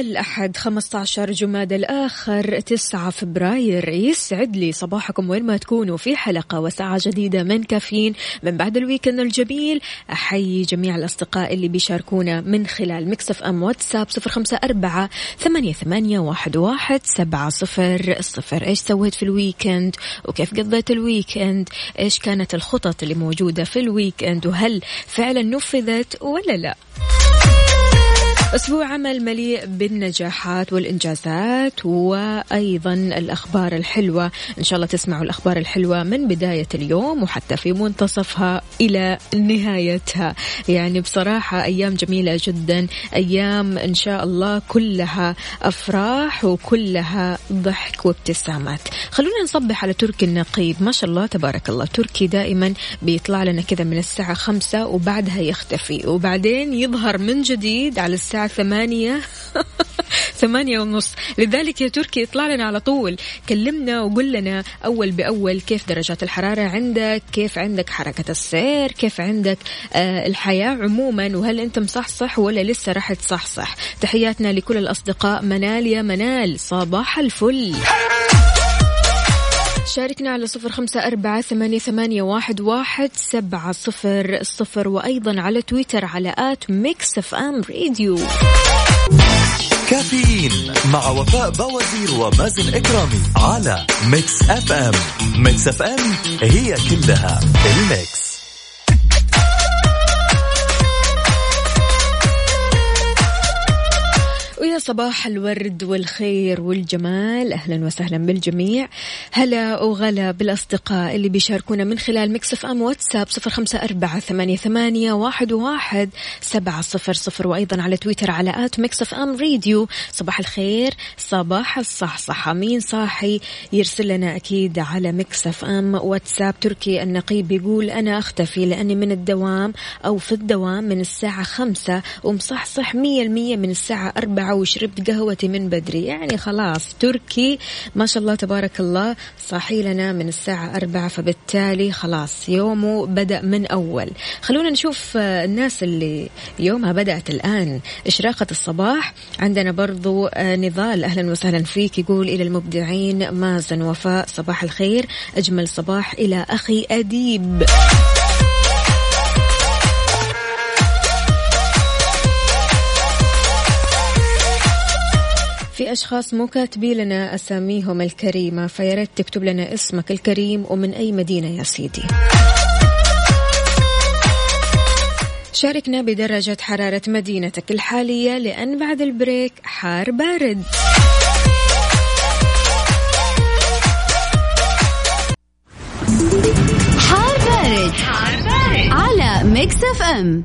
الأحد 15 جماد الآخر 9 فبراير. يسعد لي صباحكم وين ما تكونوا في حلقة وساعة جديدة من كافيين من بعد ال weekend الجميل. أحيي جميع الأصدقاء اللي بيشاركونا من خلال Mix FM واتساب 054 ثمانية, ثمانية واحد, واحد سبعة صفر صفر. إيش سويت في ال weekend؟ وكيف قضيت ال weekend؟ إيش كانت الخطط اللي موجودة في ال weekend؟ وهل فعلا نفذت ولا لا؟ أسبوع عمل مليء بالنجاحات والإنجازات وأيضا الأخبار الحلوة. إن شاء الله تسمعوا الأخبار الحلوة من بداية اليوم وحتى في منتصفها إلى نهايتها. يعني بصراحة أيام جميلة جدا. أيام إن شاء الله كلها أفراح وكلها ضحك وابتسامات. خلونا نصبح على تركي النقيب. ما شاء الله تبارك الله. تركي دائما بيطلع لنا كذا من الساعة خمسة وبعدها يختفي. وبعدين يظهر من جديد على الساعة ثمانية. ثمانية ونص. لذلك يا تركي اطلع لنا على طول. كلمنا وقول لنا أول بأول كيف درجات الحرارة عندك كيف عندك حركة السير كيف عندك آه الحياة عموما وهل أنت مصحصح ولا لسه راح تصحصح. تحياتنا لكل الأصدقاء. منال يا منال صباح الفل. شاركنا على صفر خمسة أربعة ثمانية, ثمانية واحد, واحد سبعة صفر صفر وأيضا على تويتر على at Mix FM Radio. كافيين مع وفاء بوازير ومازن إكرامي على Mix FM. Mix FM هي كلها ال mix. ويا صباح الورد والخير والجمال. أهلا وسهلا بالجميع. هلا وغلا بالأصدقاء اللي بيشاركونا من خلال Mix FM واتساب صفر خمسة أربعة ثمانية, ثمانية واحد, واحد سبعة صفر صفر وأيضا على تويتر على at Mix FM Radio. صباح الخير صباح الصحصحة. مين صاحي؟ يرسل لنا أكيد على Mix FM واتساب. تركي النقيب يقول أنا أختفي لأني من الدوام أو في الدوام من الساعة خمسة ومصحصح مية المية من الساعة أربعة وشربت قهوتي من بدري. يعني خلاص تركي ما شاء الله تبارك الله صاحي لنا من الساعة أربعة فبالتالي خلاص يومه بدأ من أول. خلونا نشوف الناس اللي يومها بدأت الآن. إشراقة الصباح عندنا برضو نضال. أهلا وسهلا فيك يقول إلى المبدعين مازن وفاء صباح الخير. أجمل صباح إلى أخي أديب. في أشخاص مو كاتبين لنا أساميهم الكريمة فياريت تكتب لنا اسمك الكريم ومن أي مدينة يا سيدي. شاركنا بدرجة حرارة مدينتك الحالية لأن بعد ال break حار بارد. حار بارد, حار بارد. على Mix FM.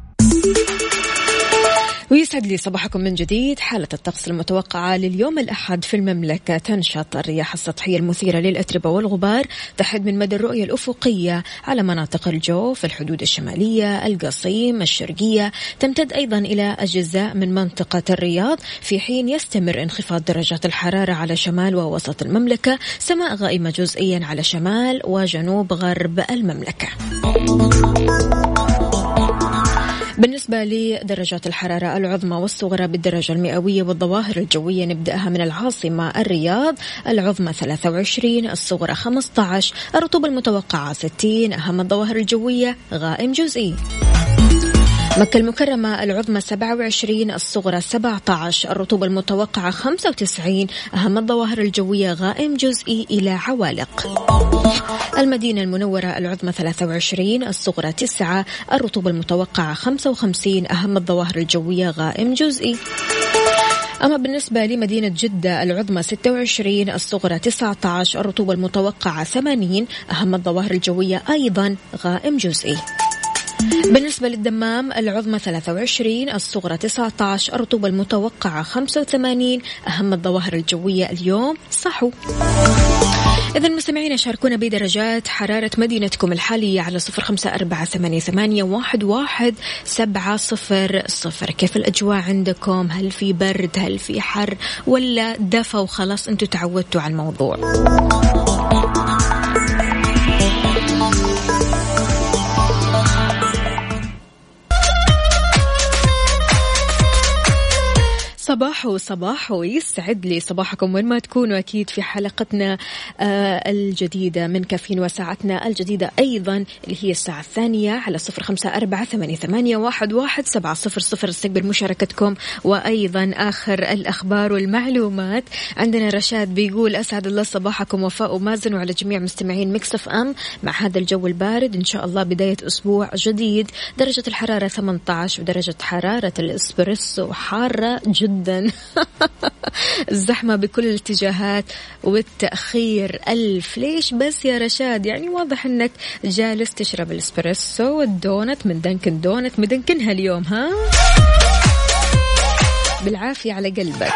ويسعد لي صباحكم من جديد. حالة الطقس المتوقعة لليوم الأحد في المملكة تنشط الرياح السطحية المثيرة للأتربة والغبار تحد من مدى الرؤية الأفقية على مناطق الجوف الحدود الشمالية القصيم الشرقية. تمتد أيضا إلى أجزاء من منطقة الرياض. في حين يستمر انخفاض درجات الحرارة على شمال ووسط المملكة سماء غائمة جزئيا على شمال وجنوب غرب المملكة. بالنسبة لدرجات الحرارة العظمى والصغرى بالدرجة المئوية والظواهر الجوية نبدأها من العاصمة الرياض العظمى 23 الصغرى 15 الرطوبة المتوقعة 60 أهم الظواهر الجوية غائم جزئي. مكة المكرمة العظمى 27 الصغرى 17 الرطوبة المتوقعة 95 أهم الظواهر الجوية غائم جزئي إلى عوالق. المدينة المنورة العظمى 23 الصغرى 9 الرطوبة المتوقعة 55 أهم الظواهر الجوية غائم جزئي. أما بالنسبة لمدينة جدة العظمى 26 الصغرى 19 الرطوبة المتوقعة 80 أهم الظواهر الجوية أيضا غائم جزئي. بالنسبة للدمام العظمى 23 الصغرى 19 الرطوبة المتوقعة 85 أهم الظواهر الجوية اليوم صحو. إذا مستمعينا شاركونا بدرجات حرارة مدينتكم الحالية على صفر خمسة أربعة ثمانية, ثمانية واحد, واحد سبعة صفر صفر. كيف الأجواء عندكم؟ هل في برد؟ هل في حر؟ ولا دفى وخلاص أنتوا تعودتوا على الموضوع؟ صباح صباح يسعد لي صباحكم وين ما تكونوا. أكيد في حلقتنا آه الجديدة من كافيين وساعتنا الجديدة أيضا اللي هي الساعة الثانية على صفر خمسة أربعة ثمانية, ثمانية واحد, واحد سبعة صفر صفر. استقبل مشاركتكم وأيضا آخر الأخبار والمعلومات. عندنا رشاد بيقول أسعد الله صباحكم وفاء ومازن وعلى جميع مستمعين مكسف أم مع هذا الجو البارد. إن شاء الله بداية أسبوع جديد. درجة الحرارة 18 ودرجة حرارة الإسبريسو حارة جدا. جدا. الزحمة بكل الاتجاهات والتأخير ألف. ليش بس يا رشاد؟ يعني واضح أنك جالس تشرب الإسبريسو والدونت من Dunkin' Donuts مدنكنها اليوم ها؟ بالعافية على قلبك.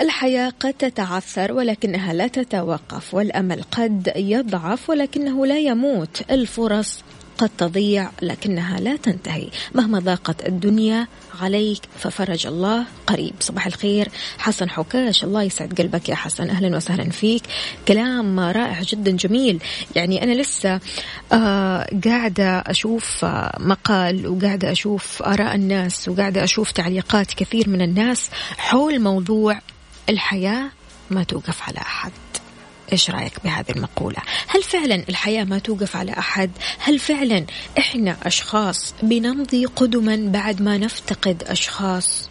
الحياة قد تتعثر ولكنها لا تتوقف والأمل قد يضعف ولكنه لا يموت. الفرص قد تضيع لكنها لا تنتهي. مهما ضاقت الدنيا عليك ففرج الله قريب. صباح الخير. حسن حكاش الله يسعد قلبك يا حسن. أهلا وسهلا فيك. كلام رائع جدا جميل. يعني أنا لسه آه قاعدة أشوف آه مقال وقاعدة أشوف آراء الناس وقاعدة أشوف تعليقات كثير من الناس حول موضوع الحياة ما توقف على أحد. إيش رأيك بهذه المقولة؟ هل فعلا الحياة ما توقف على أحد؟ هل فعلا إحنا أشخاص بنمضي قدما بعد ما نفتقد أشخاص؟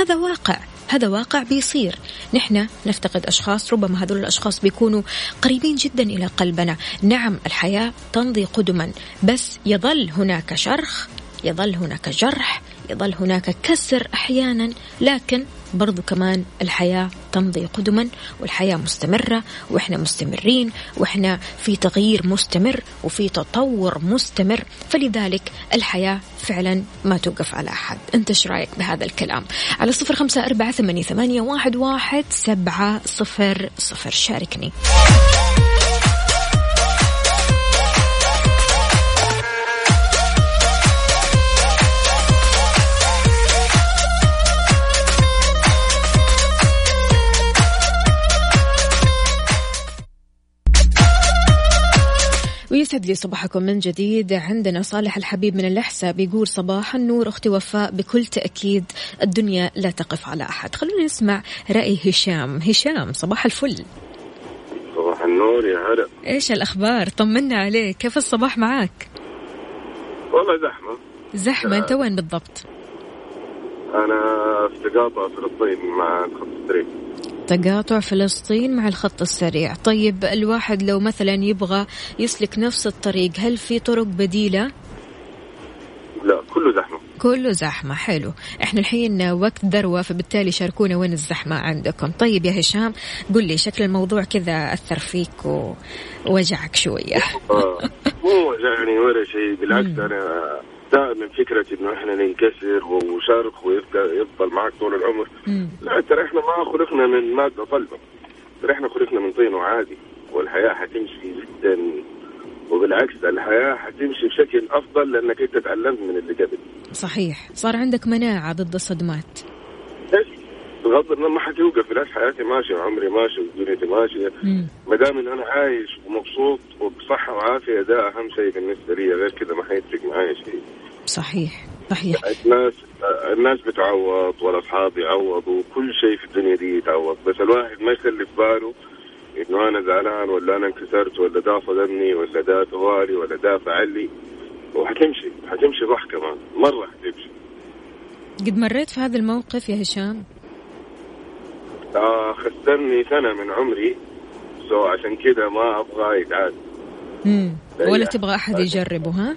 هذا واقع هذا واقع بيصير. نحن نفتقد أشخاص ربما هذول الأشخاص بيكونوا قريبين جدا إلى قلبنا. نعم الحياة تمضي قدما بس يظل هناك شرخ يظل هناك جرح يظل هناك كسر أحيانا لكن برضو كمان الحياة تمضي قدما والحياة مستمرة وإحنا مستمرين وإحنا في تغيير مستمر وفي تطور مستمر فلذلك الحياة فعلا ما توقف على أحد. أنت إيش رأيك بهذا الكلام؟ على صفر خمسة أربعة ثمانية واحد, واحد سبعة صفر صفر. شاركني. ويسعد لي صباحكم من جديد. عندنا صالح الحبيب من الأحساء بيقول صباح النور أختي وفاء بكل تأكيد الدنيا لا تقف على أحد. خلونا نسمع رأي هشام. هشام صباح الفل. صباح النور يا هلا. إيش الأخبار؟ طمنا عليك. كيف الصباح معك والله زحمة. زحمة. أنت وين بالضبط؟ أنا في تقاطع فلسطين مع خط الطريق تقاطع فلسطين مع الخط السريع. طيب الواحد لو مثلا يبغى يسلك نفس الطريق هل في طرق بديلة؟ لا كله زحمة. كله زحمة حلو. إحنا الحين وقت ذروة فبالتالي شاركونا وين الزحمة عندكم. طيب يا هشام قل لي شكل الموضوع كذا أثر فيك ووجعك شوية. آه، مو وجعني ولا شيء بالعكس أنا دائما فكرة إنه إحنا ننكسر وشرخ ويفضل يفضل معك طول العمر. مم. لا ترى إحنا ما خلقنا من مادة صلبة ترى إحنا خلقنا من طين وعادي والحياة حتمشي جدا. وبالعكس الحياة حتمشي بشكل أفضل لأنك أنت تعلمت من اللي قبل. صحيح. صار عندك مناعة ضد الصدمات. بغض النظر ما حتوقف. بالعكس حياتي ماشية وعمري ماشي ودنيتي ماشية. مم. ما دام إن أنا عايش ومبسوط وبصحة وعافية ده أهم شيء بالنسبة لي. غير كذا ما حيفرق معايا شيء. صحيح صحيح. الناس الناس بتعوض والأصحاب يعوضوا كل شيء في الدنيا دي يتعوض. بس الواحد ما يخلي في باله إنه أنا زعلان ولا أنا انكسرت ولا ده صدمني ولا ده توالي ولا ده فعل لي وحتمشي حتمشي صح كمان مرة حتمشي. قد مريت في هذا الموقف يا هشام؟ آه خسرني سنة من عمري. سو عشان كذا ما أبغى يتعاد مم. لا ولا. تبغى أحد يجربه ها؟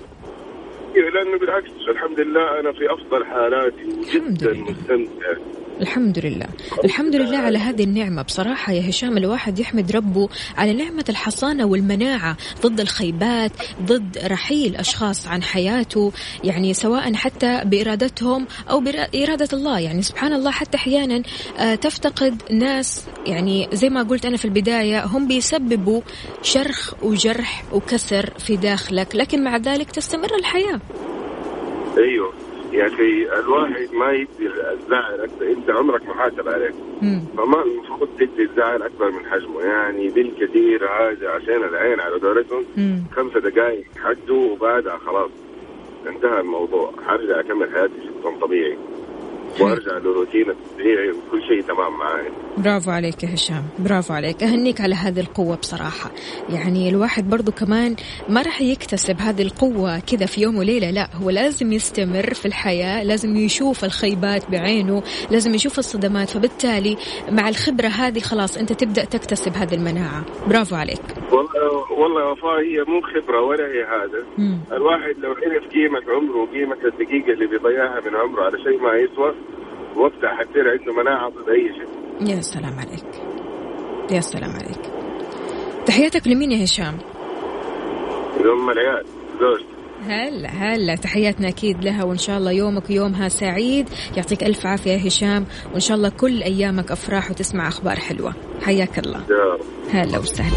أيوه لأنه بالعكس الحمد لله أنا في أفضل حالاتي وجدا. مستمتع الحمد لله الحمد لله على هذه النعمة. بصراحة يا هشام الواحد يحمد ربه على نعمة الحصانة والمناعة ضد الخيبات ضد رحيل أشخاص عن حياته يعني سواء حتى بإرادتهم أو بإرادة الله. يعني سبحان الله حتى أحيانا آه، تفتقد ناس يعني زي ما قلت أنا في البداية هم بيسببوا شرخ وجرح وكسر في داخلك لكن مع ذلك تستمر الحياة. أيوه. يا أخي الواحد ما يدي الزعل أكثر أنت عمرك محاسب عليك. مم. فما المفروض تدي الزعل أكبر من حجمه يعني بالكثير هذا عشان العين على دورتهم مم. خمسة دقائق حدوا وبعدها خلاص. انتهى الموضوع. حرجع أكمل حياتي في طبيعي. وأرجع لروتين الطبيعي وكل شيء تمام معي برافو عليك يا هشام برافو عليك أهنيك على هذه القوة بصراحة. يعني الواحد برضو كمان ما راح يكتسب هذه القوة كذا في يوم وليلة لا هو لازم يستمر في الحياة لازم يشوف الخيبات بعينه لازم يشوف الصدمات فبالتالي مع الخبرة هذه خلاص أنت تبدأ تكتسب هذه المناعة. برافو عليك. والله والله وفاء هي مو خبرة ولا هي هذا. مم. الواحد لو عرف قيمة عمره وقيمة الدقيقة اللي بيضيعها من عمره على شيء ما يسوى وقتها حتصير عنده مناعة ضد أي شيء. يا سلام عليك. يا سلام عليك. تحياتك لمين يا هشام؟ ام العيال زوجتي. هلا هلا. تحياتنا أكيد لها وإن شاء الله يومك ويومها سعيد. يعطيك ألف عافية يا هشام. وإن شاء الله كل أيامك أفراح وتسمع أخبار حلوة. حياك الله. هلا وسهلا.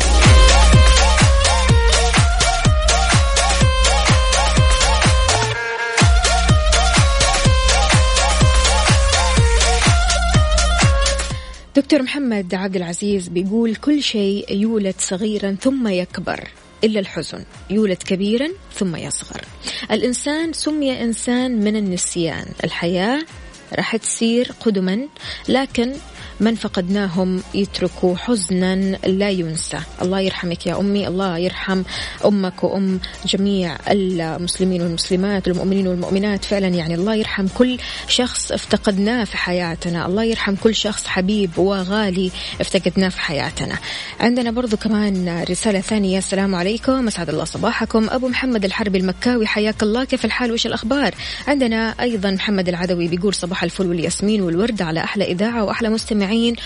دكتور محمد عبد العزيز بيقول كل شيء يولد صغيرا ثم يكبر إلا الحزن. يولد كبيرا ثم يصغر. الإنسان سمي إنسان من النسيان. الحياة راح تصير قدما لكن من فقدناهم يتركوا حزنا لا ينسى. الله يرحمك يا أمي. الله يرحم أمك وأم جميع المسلمين والمسلمات والمؤمنين والمؤمنات. فعلا يعني الله يرحم كل شخص افتقدناه في حياتنا. الله يرحم كل شخص حبيب وغالي افتقدناه في حياتنا. عندنا برضو كمان رسالة ثانية. السلام عليكم. أسعد الله صباحكم. أبو محمد الحربي المكاوي. حياك الله. كيف الحال؟ وش الأخبار؟ عندنا أيضا محمد العدوي بيقول صباح الفل والياسمين والورد على أحلى إذاعة وأحلى مستمعين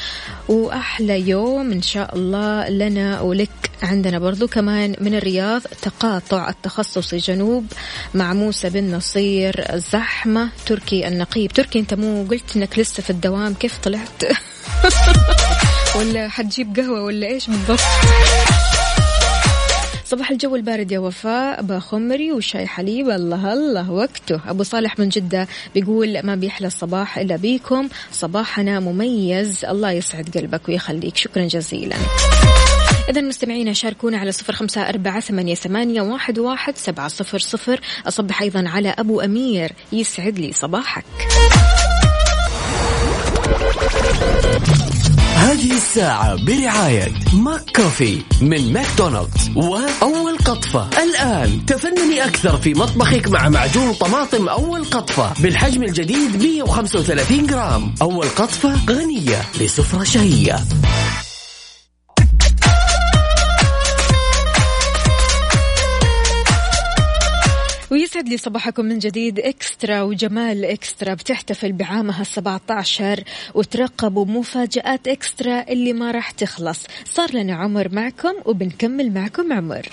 وأحلى يوم إن شاء الله لنا ولك عندنا برضو كمان من الرياض تقاطع التخصصي جنوب مع موسى بن نصير زحمة تركي النقيب. تركي أنت مو قلت أنك لسه في الدوام كيف طلعت؟ ولا حتجيب قهوة ولا إيش بالضبط؟ صباح الجو البارد يا وفاء بخمري وشاي حليب الله الله وقته. أبو صالح من جدة بيقول ما بيحلى الصباح إلا بيكم صباحنا مميز الله يسعد قلبك ويخليك. شكرا جزيلا. إذا مستمعينا شاركونا على صفر خمسة أربعة ثمانية, ثمانية واحد, واحد سبعة صفر صفر. أصبح أيضا على أبو أمير يسعد لي صباحك. هذه الساعة برعاية McCafé من ماكدونالدز. وأول قطفة. الآن تفنني أكثر في مطبخك مع معجون طماطم أول قطفة بالحجم الجديد 135 جرام. أول قطفة غنية لسفرة شهية. ويسعد لي صباحكم من جديد إكسترا وجمال إكسترا بتحتفل بعامها السبعة عشر وترقبوا مفاجآت إكسترا اللي ما راح تخلص. صار لنا عمر معكم وبنكمل معكم عمر.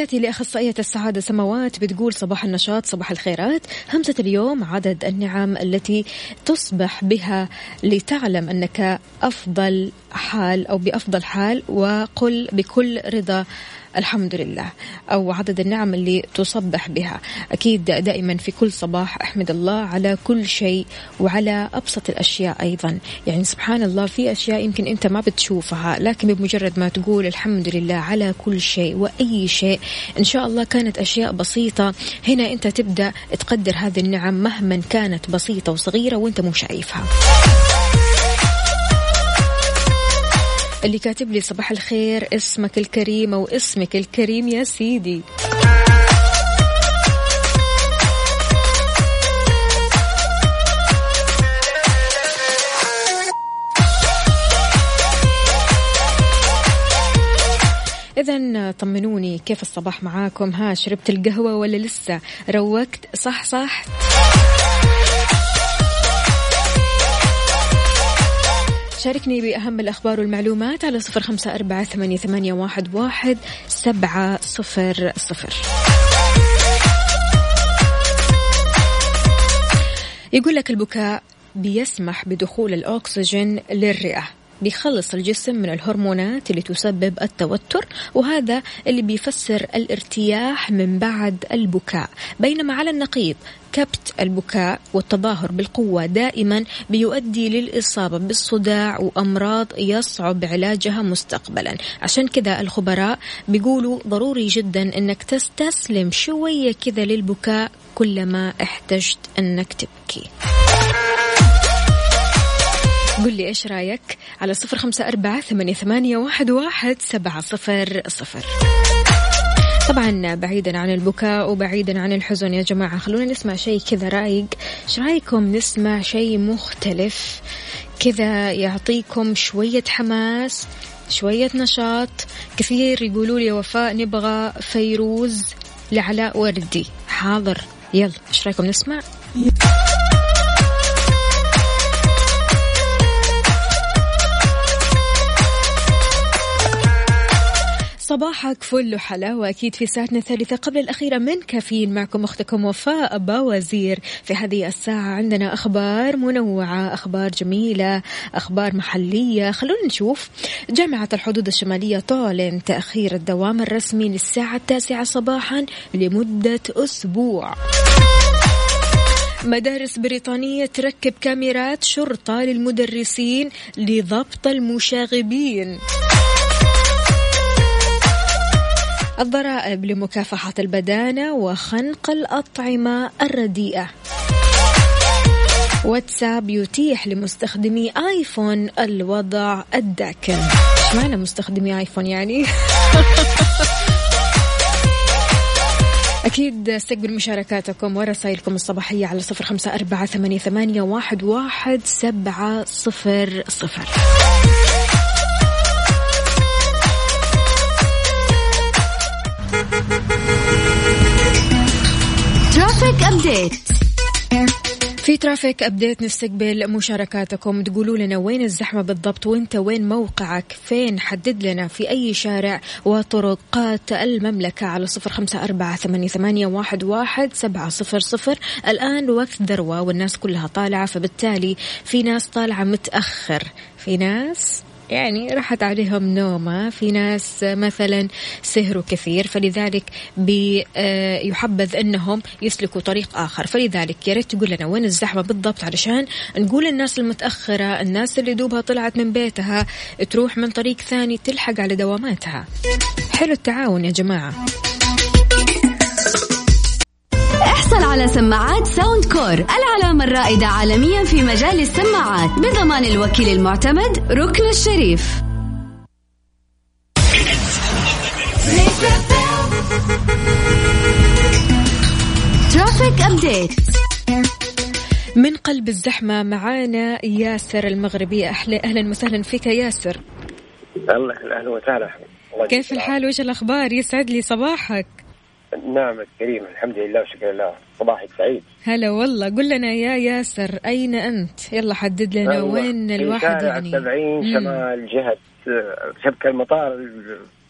تحياتي لأخصائية السعادة سماوات بتقول صباح النشاط صباح الخيرات. همسة اليوم عدد النعم التي تصبح بها لتعلم أنك أفضل حال أو بأفضل حال وقل بكل رضا الحمد لله أو عدد النعم اللي تصبح بها. أكيد دائما في كل صباح أحمد الله على كل شيء وعلى أبسط الأشياء أيضا. يعني سبحان الله في أشياء يمكن أنت ما بتشوفها لكن بمجرد ما تقول الحمد لله على كل شيء وأي شيء إن شاء الله كانت أشياء بسيطة. هنا أنت تبدأ تقدر هذه النعم مهما كانت بسيطة وصغيرة وأنت مو شايفها. اللي كاتب لي صباح الخير اسمك الكريم أو اسمك الكريم يا سيدي. إذا طمنوني كيف الصباح معاكم؟ ها شربت القهوة ولا لسه؟ روقت؟ صح صح. شاركني بأهم الأخبار والمعلومات على صفر خمسة أربعة ثمانية, ثمانية واحد, واحد سبعة صفر صفر. يقول لك البكاء بيسمح بدخول الأكسجين للرئة. بيخلص الجسم من الهرمونات اللي تسبب التوتر وهذا اللي بيفسر الارتياح من بعد البكاء. بينما على النقيض كبت البكاء والتظاهر بالقوة دائما بيؤدي للإصابة بالصداع وأمراض يصعب علاجها مستقبلا. عشان كذا الخبراء بيقولوا ضروري جدا أنك تستسلم شوية كذا للبكاء كلما احتجت أنك تبكي. قل لي إيش رأيك على صفر خمسة أربعة ثمانية, ثمانية واحد, واحد سبعة صفر صفر. طبعا بعيدا عن البكاء وبعيدا عن الحزن يا جماعة خلونا نسمع شيء كذا رأيق. إيش رأيكم نسمع شيء مختلف كذا يعطيكم شوية حماس شوية نشاط؟ كثير يقولوا لي وفاء نبغى فيروز لعلاء وردي. حاضر يلا إيش رأيكم نسمع؟ صباحك فل وحلاوة. أكيد في ساعتنا الثالثة قبل الأخيرة من كافيين معكم أختكم وفاء باوزير. في هذه الساعة عندنا أخبار منوعة أخبار جميلة أخبار محلية. خلونا نشوف جامعة الحدود الشمالية تعلن تأخير الدوام الرسمي للساعة التاسعة صباحا لمدة أسبوع. مدارس بريطانية تركب كاميرات شرطة للمدرسين لضبط المشاغبين. الضرائب لمكافحة البدانة وخنق الأطعمة الرديئة. واتساب يتيح لمستخدمي آيفون الوضع الداكن. معنى مستخدمي آيفون يعني؟ أكيد استقبل مشاركاتكم ورسائلكم الصباحية على صفر خمسة أربعة ثمانية واحد, واحد سبعة صفر صفر. traffic update في traffic update نستقبل مشاركاتكم. تقولوا لنا وين الزحمة بالضبط وانت وين موقعك؟ فين؟ حدد لنا في أي شارع وطرقات المملكة على صفر خمسة أربعة ثمانية, ثمانية واحد, واحد سبعة صفر صفر. الآن وقت ذروة والناس كلها طالعة فبالتالي في ناس طالعة متأخر. في ناس يعني راحت عليهم نومة. في ناس مثلا سهروا كثير فلذلك آه، أنهم يسلكوا طريق آخر. فلذلك يا ريت تقول لنا وين الزحمة بالضبط علشان نقول الناس المتأخرة الناس اللي دوبها طلعت من بيتها تروح من طريق ثاني تلحق على دواماتها. حلو التعاون يا جماعة. احصل على سماعات Soundcore العلامة الرائدة عالميا في مجال السماعات بضمان الوكيل المعتمد ركن الشريف. traffic update من قلب الزحمة معانا ياسر المغربي. أهلا أهلا وسهلا فيك ياسر. الله أهلا وسهلا. كيف الحال؟ وش الأخبار؟ يسعد لي صباحك. نعم الكريم الحمد لله وشكر الله صباحك سعيد. هلا والله. قل لنا يا ياسر أين أنت؟ يلا حدد لنا أيوة. وين الواحد يعني. السبعين شمال جهة شبكة المطار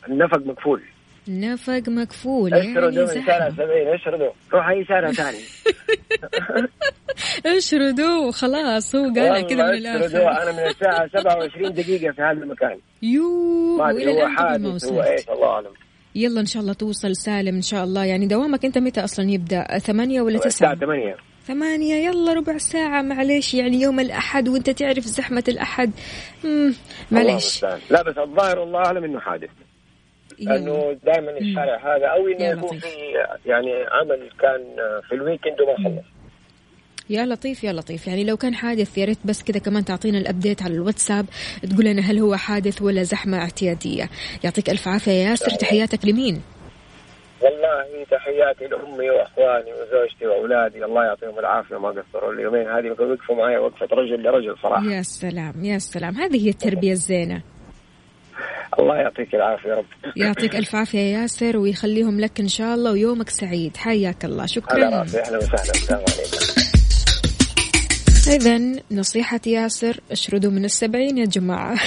النفق مقفول نفق مقفول اشردوا يعني شارع 70 اشردوا روح أي شارع ثاني. اشردوا وخلاص هو قال كذا من الآخر. أنا من الساعة 27 دقيقة في هذا المكان. يو ما أدري هو حادث هو إيش الله أعلم. يلا إن شاء الله توصل سالم إن شاء الله. يعني دوامك أنت متى أصلا يبدأ؟ ثمانية ولا تسعة؟ الساعة ثمانية. ثمانية. يلا ربع ساعة. معليش يعني يوم الأحد وأنت تعرف زحمة الأحد. معليش. لا بس الظاهر والله أعلم إنه حادث. لأنه دائما الشارع هذا أو إنه يكون في يعني عمل كان في ال weekend وما خلص. يا لطيف يا لطيف. يعني لو كان حادث يا ريت بس كذا كمان تعطينا الابديت على الواتساب. تقول لنا هل هو حادث ولا زحمة اعتيادية. يعطيك ألف عافية يا ياسر. تحياتك لمين؟ والله تحياتي لأمي وأخواني وزوجتي وأولادي. الله يعطيهم العافية. ما قصروا اليومين هذه. وقفوا معي وقفة رجل لرجل صراحة. يا سلام يا سلام. هذه هي التربية الزينة. الله يعطيك العافية يا رب. يعطيك ألف عافية يا ياسر ويخليهم لك إن شاء الله ويومك سعيد. حياك الله. شكرا. أهلا وسهلا. السلام عليكم. إذا نصيحة ياسر اشردوا من السبعين يا جماعة.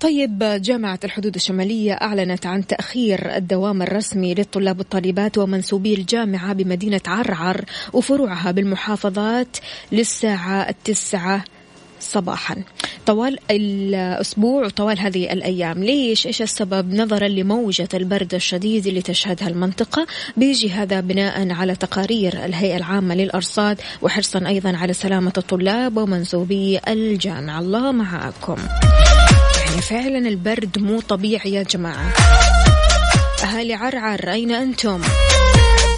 طيب جامعة الحدود الشمالية أعلنت عن تأخير الدوام الرسمي للطلاب والطالبات ومنسوبي الجامعة بمدينة عرعر وفروعها بالمحافظات للساعة التسعة صباحا طوال الأسبوع وطوال هذه الأيام ليش؟ إيش السبب؟ نظرا لموجة البرد الشديد اللي تشهدها المنطقة بيجي هذا بناء على تقارير الهيئة العامة للأرصاد وحرصا أيضا على سلامة الطلاب ومنسوبي الجامعة الله معاكم يعني فعلا البرد مو طبيعي يا جماعة أهالي عرعر أين أنتم؟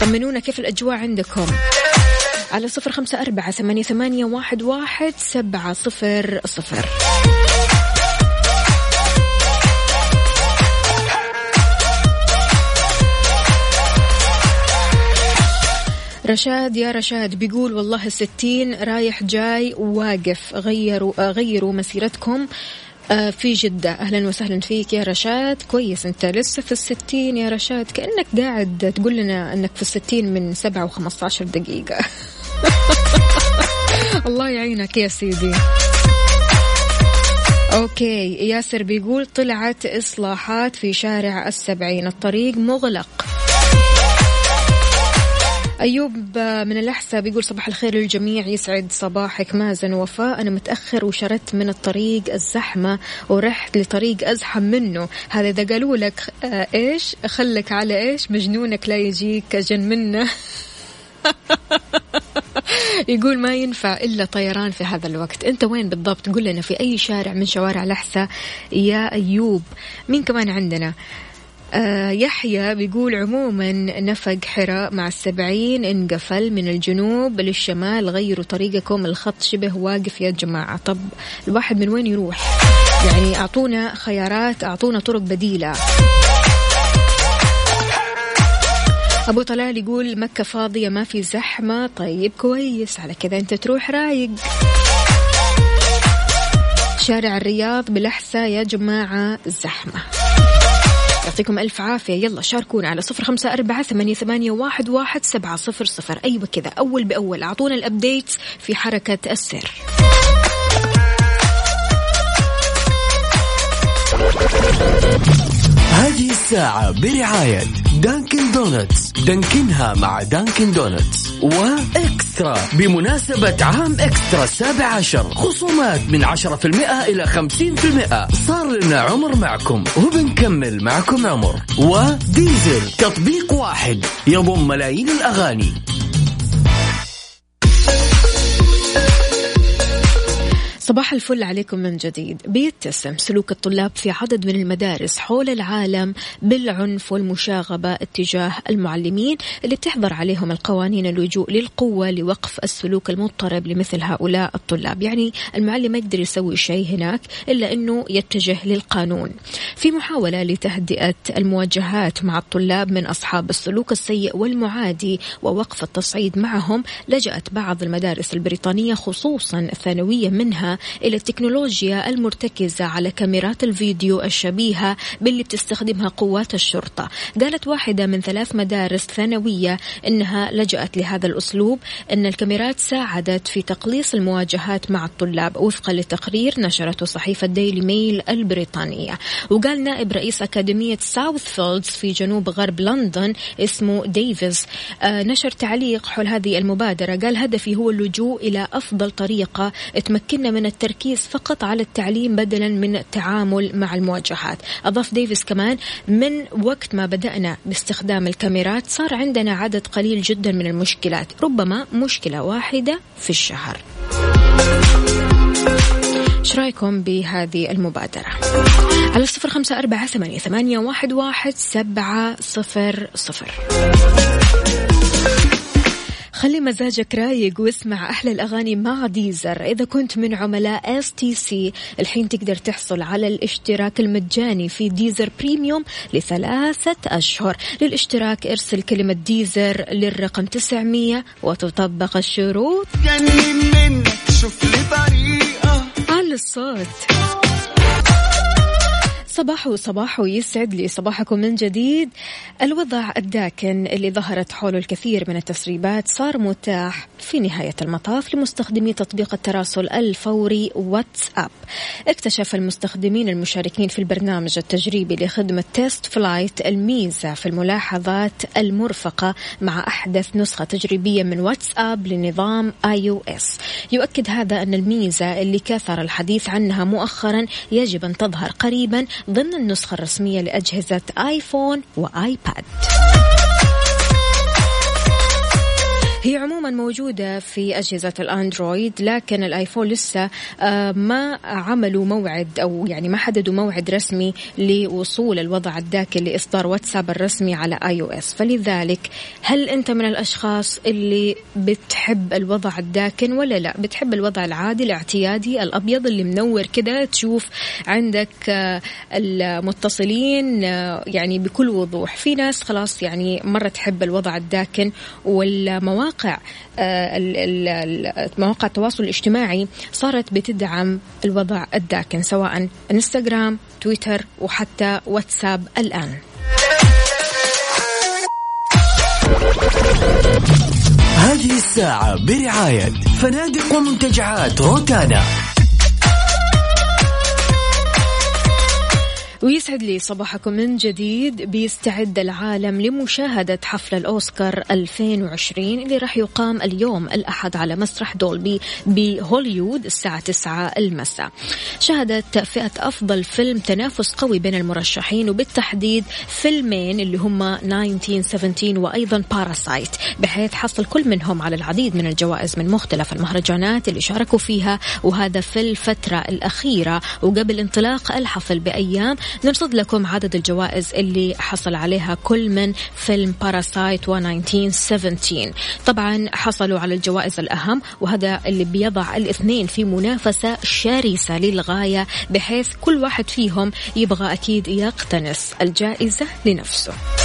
طمنونا كيف الأجواء عندكم؟ على صفر خمسة أربعة ثمانية, ثمانية واحد, واحد سبعة صفر صفر. رشاد يا رشاد بيقول والله الستين رايح جاي واقف. غيروا غيروا مسيرتكم. آه، في جدة. أهلا وسهلا فيك يا رشاد. كويس أنت لسه في الستين يا رشاد. كأنك قاعد تقول لنا أنك في الستين من سبعة وخمسة عشر دقيقة. الله يعينك يا سيدي. أوكي ياسر بيقول طلعت إصلاحات في شارع السبعين. الطريق مغلق. أيوب من الأحساء بيقول صباح الخير للجميع. يسعد صباحك. مازن وفاء أنا متأخر وشردت من الطريق الزحمة ورحت لطريق أزحم منه. هذا إذا قالوا لك آه إيش؟ خلك على إيش؟ مجنونك لا يجيك جن منه. يقول ما ينفع إلا طيران في هذا الوقت. أنت وين بالضبط؟ قل لنا في أي شارع من شوارع الأحساء. يا أيوب. مين كمان عندنا؟ آه يحيى بيقول عموما نفق حراء مع السبعين انقفل من الجنوب للشمال غيروا طريقكم. الخط شبه واقف يا جماعة. طب الواحد من وين يروح؟ يعني أعطونا خيارات أعطونا طرق بديلة. أبو طلال يقول مكة فاضية ما في زحمة. طيب كويس. على كذا أنت تروح رايق. شارع الرياض بالأحساء يا جماعة زحمة. يعطيكم ألف عافية. يلا شاركونا على صفر خمسة أربعة ثمانية, ثمانية واحد, واحد سبعة صفر صفر. أيوة كذا أول بأول. أعطونا ال update في حركة السير. هذه الساعة برعاية Dunkin' Donuts. دانكنها مع Dunkin' Donuts. و eXtra. بمناسبة عام eXtra السابع عشر. خصومات من عشرة في المئة إلى خمسين في المئة. صار لنا عمر معكم. وبنكمل معكم عمر. و Deezer. تطبيق واحد. يضم ملايين الأغاني. صباح الفل عليكم من جديد. بيتسم سلوك الطلاب في عدد من المدارس حول العالم بالعنف والمشاغبة اتجاه المعلمين اللي بتحضر عليهم القوانين اللجوء للقوة لوقف السلوك المضطرب لمثل هؤلاء الطلاب. يعني المعلم ما يقدر يسوي شيء هناك إلا أنه يتجه للقانون. في محاولة لتهدئة المواجهات مع الطلاب من أصحاب السلوك السيء والمعادي ووقف التصعيد معهم لجأت بعض المدارس البريطانية خصوصا الثانوية منها إلى التكنولوجيا المرتكزة على كاميرات الفيديو الشبيهة باللي بتستخدمها قوات الشرطة. قالت واحدة من ثلاث مدارس ثانوية إنها لجأت لهذا الأسلوب أن الكاميرات ساعدت في تقليص المواجهات مع الطلاب وفقا لتقرير نشرته صحيفة ديلي ميل البريطانية. وقال نائب رئيس أكاديمية ساوث فيلدز في جنوب غرب لندن اسمه ديفيز آه نشر تعليق حول هذه المبادرة. قال هدفي هو اللجوء إلى أفضل طريقة تمكننا من التركيز فقط على التعليم بدلا من التعامل مع المواجهات. أضاف ديفيس كمان من وقت ما بدأنا باستخدام الكاميرات صار عندنا عدد قليل جدا من المشكلات ربما مشكلة واحدة في الشهر. إيش رأيكم بهذه المبادرة؟ على صفر خمسة أربعة ثمانية, ثمانية واحد, واحد سبعة صفر صفر. خلي مزاجك رايق واسمع أحلى الأغاني مع Deezer. إذا كنت من عملاء STC الحين تقدر تحصل على الاشتراك المجاني في Deezer Premium لثلاثة أشهر. للاشتراك ارسل كلمة Deezer للرقم 900 وتطبق الشروط. منك شوف لي طريقة. الصوت. صباح وصباح ويسعد لي صباحكم من جديد. الوضع الداكن اللي ظهرت حوله الكثير من التسريبات صار متاح في نهاية المطاف لمستخدمي تطبيق التراسل الفوري واتساب. اكتشف المستخدمين المشاركين في البرنامج التجريبي لخدمة TestFlight الميزة في الملاحظات المرفقة مع أحدث نسخة تجريبية من واتساب لنظام iOS. يؤكد هذا أن الميزة اللي كثر الحديث عنها مؤخرا يجب أن تظهر قريبا ضمن النسخة الرسمية لأجهزة آيفون وآيباد. هي عموما موجودة في أجهزة الأندرويد لكن الآيفون لسه آه، ما عملوا موعد أو يعني ما حددوا موعد رسمي لوصول الوضع الداكن لإصدار واتساب الرسمي على آي أو إس فلذلك هل أنت من الأشخاص اللي بتحب الوضع الداكن ولا لا؟ بتحب الوضع العادي الاعتيادي الأبيض اللي منور كده تشوف عندك آه، المتصلين آه، يعني بكل وضوح. في ناس خلاص يعني مرة تحب الوضع الداكن والمواقع مواقع آه، مواقع التواصل الاجتماعي صارت بتدعم الوضع الداكن سواء إنستغرام تويتر وحتى واتساب الآن. هذه الساعة برعاية فنادق ومنتجعات روتانا. ويسعد لي صباحكم من جديد. بيستعد العالم لمشاهدة حفل الأوسكار 2020 اللي راح يقام اليوم الأحد على مسرح دولبي بهوليوود الساعة 9 المساء. شهدت فئة أفضل فيلم تنافس قوي بين المرشحين وبالتحديد فيلمين اللي هما 1917 وأيضا Parasite بحيث حصل كل منهم على العديد من الجوائز من مختلف المهرجانات اللي شاركوا فيها. وهذا في الفترة الأخيرة. وقبل انطلاق الحفل بأيام نرصد لكم عدد الجوائز اللي حصل عليها كل من فيلم باراسايت و 1917 طبعا حصلوا على الجوائز الأهم وهذا اللي بيضع الاثنين في منافسة شرسة للغاية بحيث كل واحد فيهم يبغى أكيد يقتنص الجائزة لنفسه.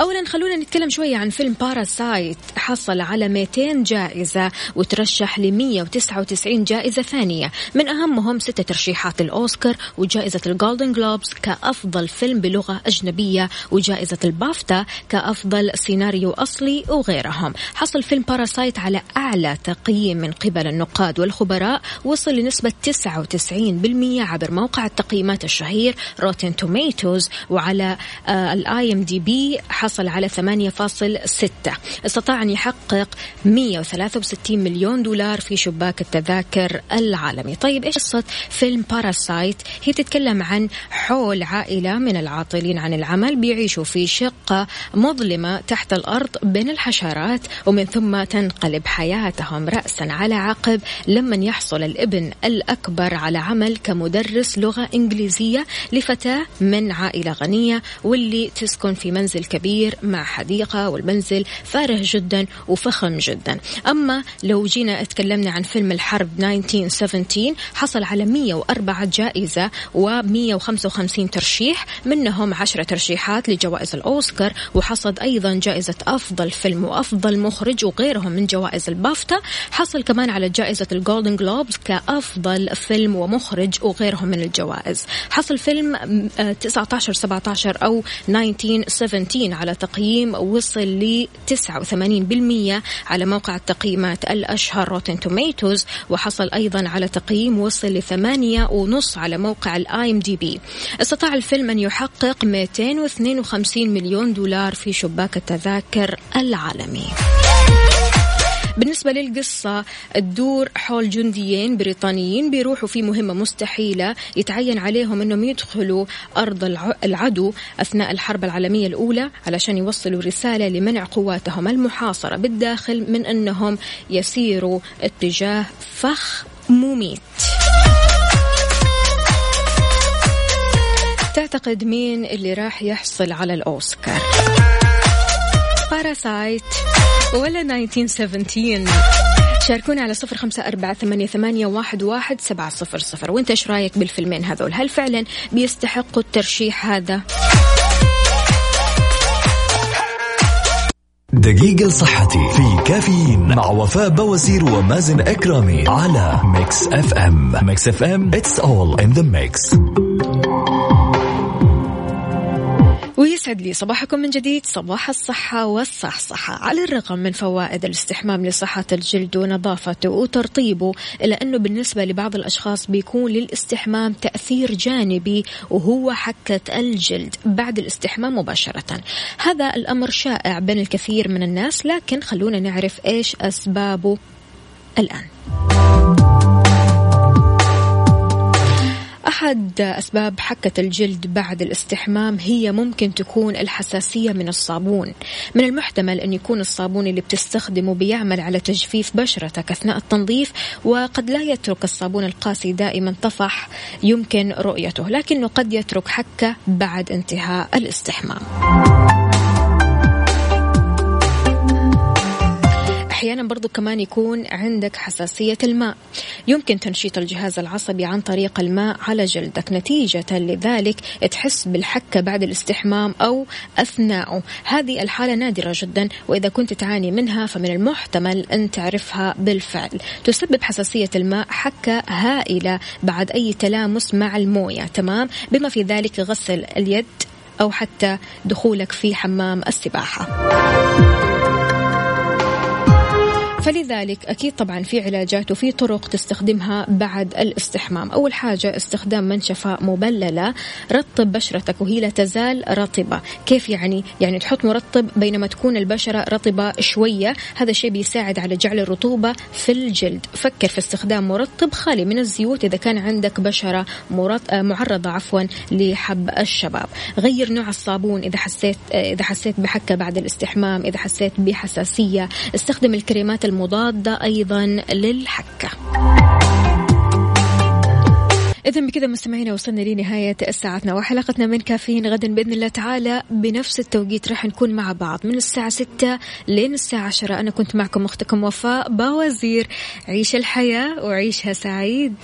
اولا خلونا نتكلم شوية عن فيلم Parasite حصل على 200 جائزة وترشح ل 199 جائزة ثانية. من أهمهم ستة ترشيحات الأوسكار وجائزة ال Golden Globes كأفضل فيلم بلغة أجنبية وجائزة البافتا كأفضل سيناريو أصلي وغيرهم. حصل فيلم Parasite على أعلى تقييم من قبل النقاد والخبراء. وصل لنسبة 99% عبر موقع التقييمات الشهير Rotten Tomatoes وعلى ال IMDb حصل على 8.6 استطاع أن يحقق 163 مليون دولار في شباك التذاكر العالمي. طيب إيش قصة فيلم Parasite هي تتكلم عن حول عائلة من العاطلين عن العمل بيعيشوا في شقة مظلمة تحت الأرض بين الحشرات ومن ثم تنقلب حياتهم رأسا على عقب لما يحصل الابن الأكبر على عمل كمدرس لغة إنجليزية لفتاة من عائلة غنية واللي تسكن في منزل كبير كبير مع حديقة والمنزل فارغ جدا وفخم جدا. أما لو جينا اتكلمنا عن فيلم الحرب 1917 حصل على 104 جائزة و155 ترشيح منهم 10 ترشيحات لجوائز الأوسكار وحصد أيضا جائزة أفضل فيلم وأفضل مخرج وغيرهم من جوائز البافتا. حصل كمان على جائزة ال Golden Globes كأفضل فيلم ومخرج وغيرهم من الجوائز. حصل فيلم 19 17 أو 1917 على تقييم وصل ل 89% على موقع التقييمات الأشهر Rotten Tomatoes وحصل أيضا على تقييم وصل ل 8.5 على موقع ال IMDb استطاع الفيلم أن يحقق 252 مليون دولار في شباك التذاكر العالمي. بالنسبة للقصة تدور حول جنديين بريطانيين بيروحوا في مهمة مستحيلة يتعين عليهم أنهم يدخلوا أرض العدو أثناء الحرب العالمية الأولى علشان يوصلوا رسالة لمنع قواتهم المحاصرة بالداخل من أنهم يسيروا اتجاه فخ مميت تعتقد مين اللي راح يحصل على الأوسكار؟ باراسايت ولا 1917 شاركونا على صفر خمسة أربعة ثمانية, ثمانية واحد, واحد سبعة صفر صفر. وانت إيش رأيك بالفيلمين هذول؟ هل فعلا بيستحقوا الترشيح هذا؟ دقيقة لصحتي في كافيين مع وفاء بوازير ومازن إكرامي على Mix FM Mix FM it's all in the mix. ويسعد لي صباحكم من جديد. صباح الصحة والصحصحة. على الرغم من فوائد الاستحمام لصحة الجلد ونظافته وترطيبه إلا أنه بالنسبة لبعض الأشخاص بيكون للاستحمام تأثير جانبي وهو حكة الجلد بعد الاستحمام مباشرة. هذا الأمر شائع بين الكثير من الناس لكن خلونا نعرف إيش أسبابه الآن. أحد أسباب حكة الجلد بعد الاستحمام هي ممكن تكون الحساسية من الصابون. من المحتمل أن يكون الصابون اللي بتستخدمه بيعمل على تجفيف بشرتك أثناء التنظيف وقد لا يترك الصابون القاسي دائما طفح يمكن رؤيته لكنه قد يترك حكة بعد انتهاء الاستحمام. أحيانا برضو كمان يكون عندك حساسية الماء. يمكن تنشيط الجهاز العصبي عن طريق الماء على جلدك. نتيجة لذلك تحس بالحكة بعد الاستحمام أو أثناءه هذه الحالة نادرة جدا وإذا كنت تعاني منها فمن المحتمل أن تعرفها بالفعل. تسبب حساسية الماء حكة هائلة بعد أي تلامس مع الموية. تمام؟ بما في ذلك غسل اليد أو حتى دخولك في حمام السباحة. فلذلك أكيد طبعا في علاجات وفي طرق تستخدمها بعد الاستحمام. أول حاجة استخدام منشفة مبللة. رطب بشرتك وهي لا تزال رطبة. كيف يعني؟ يعني تحط مرطب بينما تكون البشرة رطبة شوية. هذا الشيء بيساعد على جعل الرطوبة في الجلد. فكر في استخدام مرطب خالي من الزيوت إذا كان عندك بشرة معرضة عفوا لحب الشباب. غير نوع الصابون إذا حسيت إذا حسيت بحكة بعد الاستحمام إذا حسيت بحساسية. استخدم الكريمات المضادة أيضا للحكة. إذا بكذا مستمعينا وصلنا لنهاية ساعتنا وحلقتنا من كافيين غدا بإذن الله تعالى بنفس التوقيت راح نكون مع بعض من الساعة ستة لين الساعة عشرة. أنا كنت معكم أختكم وفاء باوزير. عيش الحياة وعيشها سعيد.